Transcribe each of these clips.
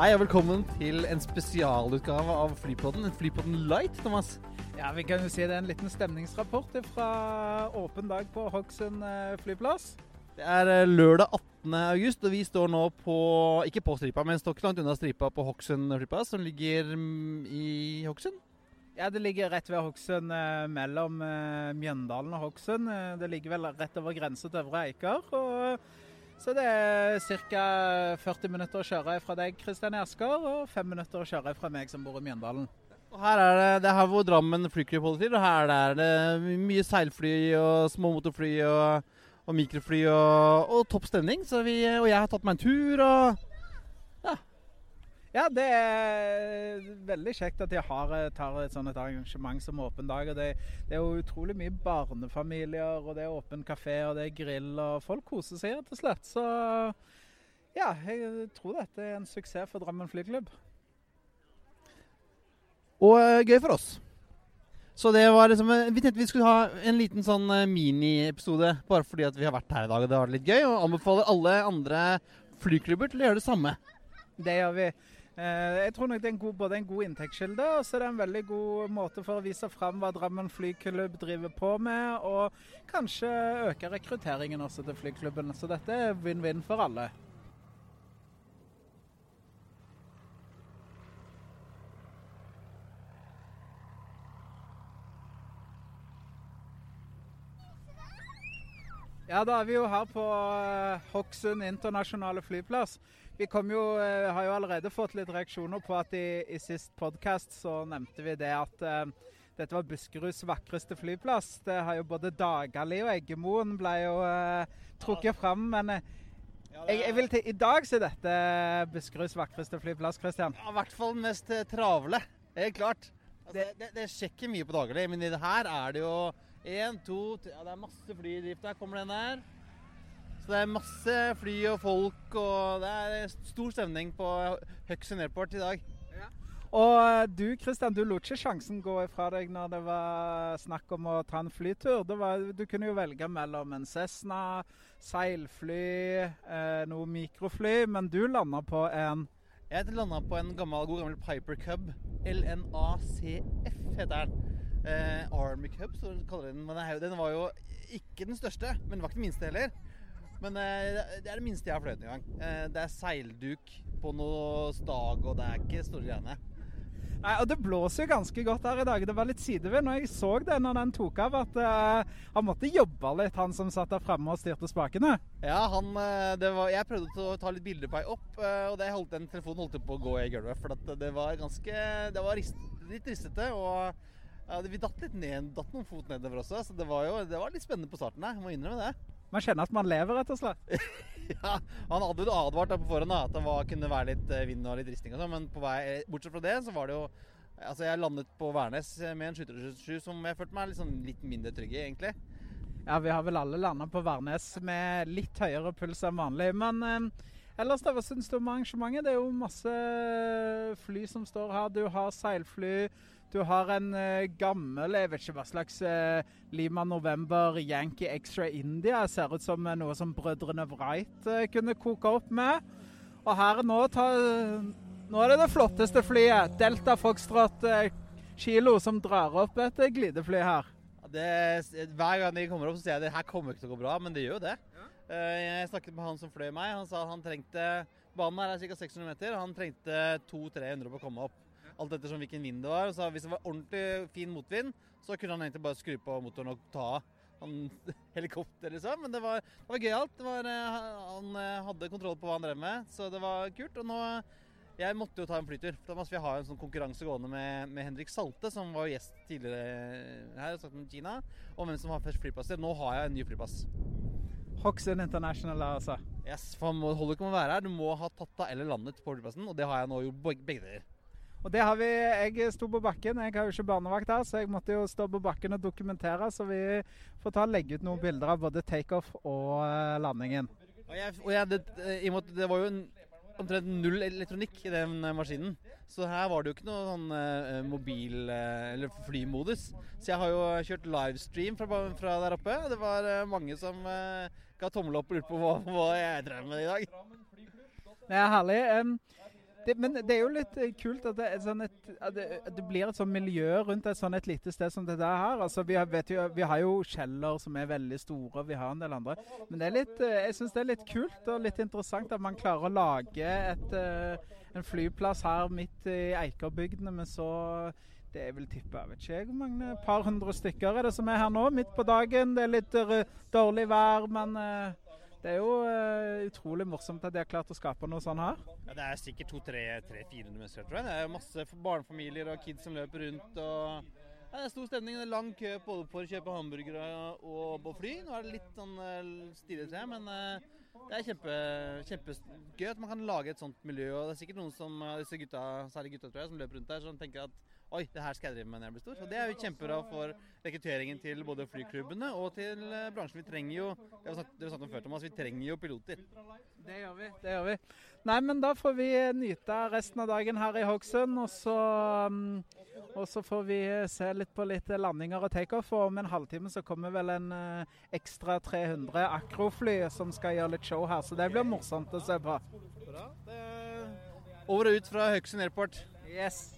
Hei og velkommen til en spesialutgave av Flypodden. En Flypodden Light, Thomas. Ja, vi kan jo si det er en liten stemningsrapport fra åpen dag på Hokksund eh, flyplass. Det er eh, lørdag 18. august, og vi står nå på Ikke på stripa, men står ikke langt unna stripa på Hokksund flyplass, som ligger mm, i Hokksund. Ja, det ligger rett ved Hokksund, eh, mellom Mjøndalen og Hokksund. Det ligger vel rett over grensa til Øvre Eiker. Og, så det er ca. 40 minutter å kjøre fra deg, Kristian Asker, og 5 minutter å kjøre fra meg som bor i Mjøndalen. Og her er det, det er her hvor Drammen flyklubb holder til, og her er det mye seilfly og småmotorfly og, og mikrofly og, og topp stemning. Så vi, og jeg har tatt meg en tur og Ja, det er veldig kjekt at de har, tar et sånt et arrangement som Åpen dag. og det, det er jo utrolig mye barnefamilier, og det er åpen kafé, og det er grill, og folk koser seg rett og slett. Så ja, jeg tror dette er en suksess for Drammen flyklubb. Og eh, gøy for oss. Så det var liksom eh, Vi tenkte vi skulle ha en liten sånn eh, miniepisode bare fordi at vi har vært her i dag og det har vært litt gøy. Og anbefaler alle andre flyklubber til å gjøre det samme. Det gjør vi. Eh, Jeg tror nok det er en god, både en god inntektskilde og så er det en veldig god måte for å vise fram hva Drammen flyklubb driver på med, og kanskje øke rekrutteringen også til flyklubben. Så dette er vinn-vinn for alle. Ja, da er vi jo her på eh, Hokksund internasjonale flyplass. Vi kom jo, eh, har jo allerede fått litt reaksjoner på at i, i sist podkast så nevnte vi det at eh, dette var Buskeruds vakreste flyplass. Det har jo både Dagali og Eggemoen ble jo eh, trukket fram, men eh, jeg, jeg vil til, i dag så er dette Buskeruds vakreste flyplass, Kristian. Ja, I hvert fall mest eh, travle. Helt klart. Altså, det, det, det sjekker mye på Dagali, men i det her er det jo én, to, tre ja, Det er masse fly i drift. Der kommer den der. Så det er masse fly og folk, og det er stor stemning på Høgsund Airport i dag. Og eh, du Kristian, du lot ikke sjansen gå ifra deg når det var snakk om å ta en flytur. Det var, du kunne jo velge mellom en Cessna, seilfly, eh, noe mikrofly, men du landa på en Jeg landa på en gammel, god gammel Piper Cub. LNACF heter den. Eh, Army Cub, så kaller de den. Men det den var jo ikke den største, men den var ikke den minste heller. Men eh, det er det minste jeg har fløyet en gang. Eh, det er seilduk på noe stag, og det er ikke store greiene. Nei, og Det blåser jo ganske godt her i dag. Det var litt sidevind. Og jeg så det når den tok av, at uh, han måtte jobbe litt, han som satt der fremme og styrte spakene. Ja, han, det var, jeg prøvde å ta litt bilder på ei opp, og det holdt, den telefonen holdt på å gå i gulvet. For at det var ganske Det var rist, litt ristete, og ja, vi datt litt ned, datt noen fot nedover også. Så det var jo det var litt spennende på starten her, jeg må innrømme det. Man kjenner at man lever, rett og slett. Ja, Han hadde jo advart på forhånd at det var, kunne være litt eh, vind og litt risting og sånn, men på vei, bortsett fra det så var det jo Altså, jeg landet på Værnes med en 727 som jeg følte meg liksom litt mindre trygg i, egentlig. Ja, vi har vel alle landa på Værnes med litt høyere puls enn vanlig. Men eh, ellers, da, hva syns du om arrangementet? Det er jo masse fly som står her. Du har seilfly. Du har en eh, gammel, jeg vet ikke hva slags eh, Lima November Yankee Extra India. Ser ut som eh, noe som brødrene Wright kunne koke opp med. Og her nå, ta, nå er det det flotteste flyet. Delta Foxtrot Kilo som drar opp et glidefly her. Det, hver gang de kommer opp, så sier jeg det her kommer ikke til å gå bra, men det gjør jo det. Ja. Jeg snakket med han som fløy meg. Han sa han trengte Banen her er ca. 600 meter, han trengte 200-300 på å komme opp. Alt ettersom hvilken vind det var. Og så hvis det var ordentlig fin motvind, så kunne han egentlig bare skru på motoren og ta av. Han, helikopter, liksom. Men det var, det var gøyalt. Eh, Han eh, hadde kontroll på hva han drev med, så det var kult. Og nå Jeg måtte jo ta en flytur. Thomas, vi har en sånn konkurranse gående med, med Henrik Salte, som var gjest tidligere her snakket om Kina, om hvem som har først flyplass. Nå har jeg en ny flyplass. Hoxon International, altså. Yes, for man holder ikke med å være her. Du må ha tatt av eller landet på flyplassen, og det har jeg nå gjort begge deler. Og det har vi, Jeg sto på bakken, jeg har jo ikke barnevakt her, så jeg måtte jo stå på bakken og dokumentere. Så vi får ta og legge ut noen bilder av både takeoff og landingen. Og jeg, og jeg, det, i og det var jo en omtrent null elektronikk i den eh, maskinen. Så her var det jo ikke noe sånn mobil- eller flymodus. Så jeg har jo kjørt livestream fra, fra der oppe. Det var mange som ga tommel opp og lurte på hva, hva jeg drev med i dag. Det er herlig. Um, det, men det er jo litt kult at det, sånn et, at det, at det blir et sånn miljø rundt et sånn et lite sted som dette her. Altså, vi, har, jo, vi har jo Kjeller som er veldig store, vi har en del andre. Men er litt, jeg syns det er litt kult og litt interessant at man klarer å lage et, en flyplass her midt i Eikerbygdene med så det jeg vel tippe, jeg vet ikke hvor mange par hundre stykker er det som er her nå, midt på dagen. Det er litt dårlig vær, men det er jo uh, utrolig morsomt at de har klart å skape noe sånn her. Ja, Det er sikkert 200-400 mennesker, tror jeg. Det er masse barnefamilier og kids som løper rundt. og ja, Det er stor stemning. Det er lang kø både for å kjøpe hamburgere og på fly. Nå er det litt sånn uh, stille, men uh, det er kjempe, kjempegøy at man kan lage et sånt miljø. og Det er sikkert noen som, disse gutta, særlig gutta tror jeg, som løper rundt der, som tenker at Oi, det her skal jeg drive med når jeg blir stor. Og Det er jo kjempebra for rekrutteringen til både flyklubbene og til eh, bransjen. Vi trenger jo det har vi snakket om før, Thomas, vi trenger jo piloter. Det gjør vi. det gjør vi. Nei, men da får vi nyte resten av dagen her i Hokksund. Og så, mm, og så får vi se litt på litt landinger og takeoff. Og om en halvtime så kommer vel en eh, ekstra 300 akrofly som skal gjøre litt show her. Så det blir morsomt å se på. Bra. over og ut fra Hokksund Airport. Yes.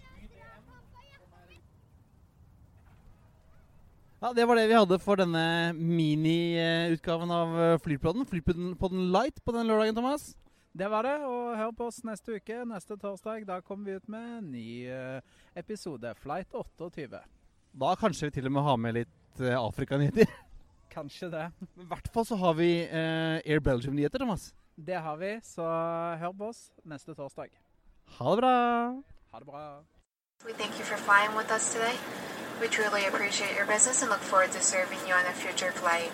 Ja, Det var det vi hadde for denne miniutgaven av eh, Flypodden. Flypodden Light på den lørdagen, Thomas. Det var det. Og hør på oss neste uke, neste torsdag. Da kommer vi ut med en ny eh, episode. Flight 28. Da kanskje vi til og med har med litt Afrika-nyheter. Kanskje det. Men i hvert fall så har vi uh, Air Belgium-nyheter, Thomas. Det har vi, så hør på oss neste torsdag. Ha det bra. Ha det bra. We thank you for flying with us today. We truly appreciate your business and look forward to serving you on a future flight.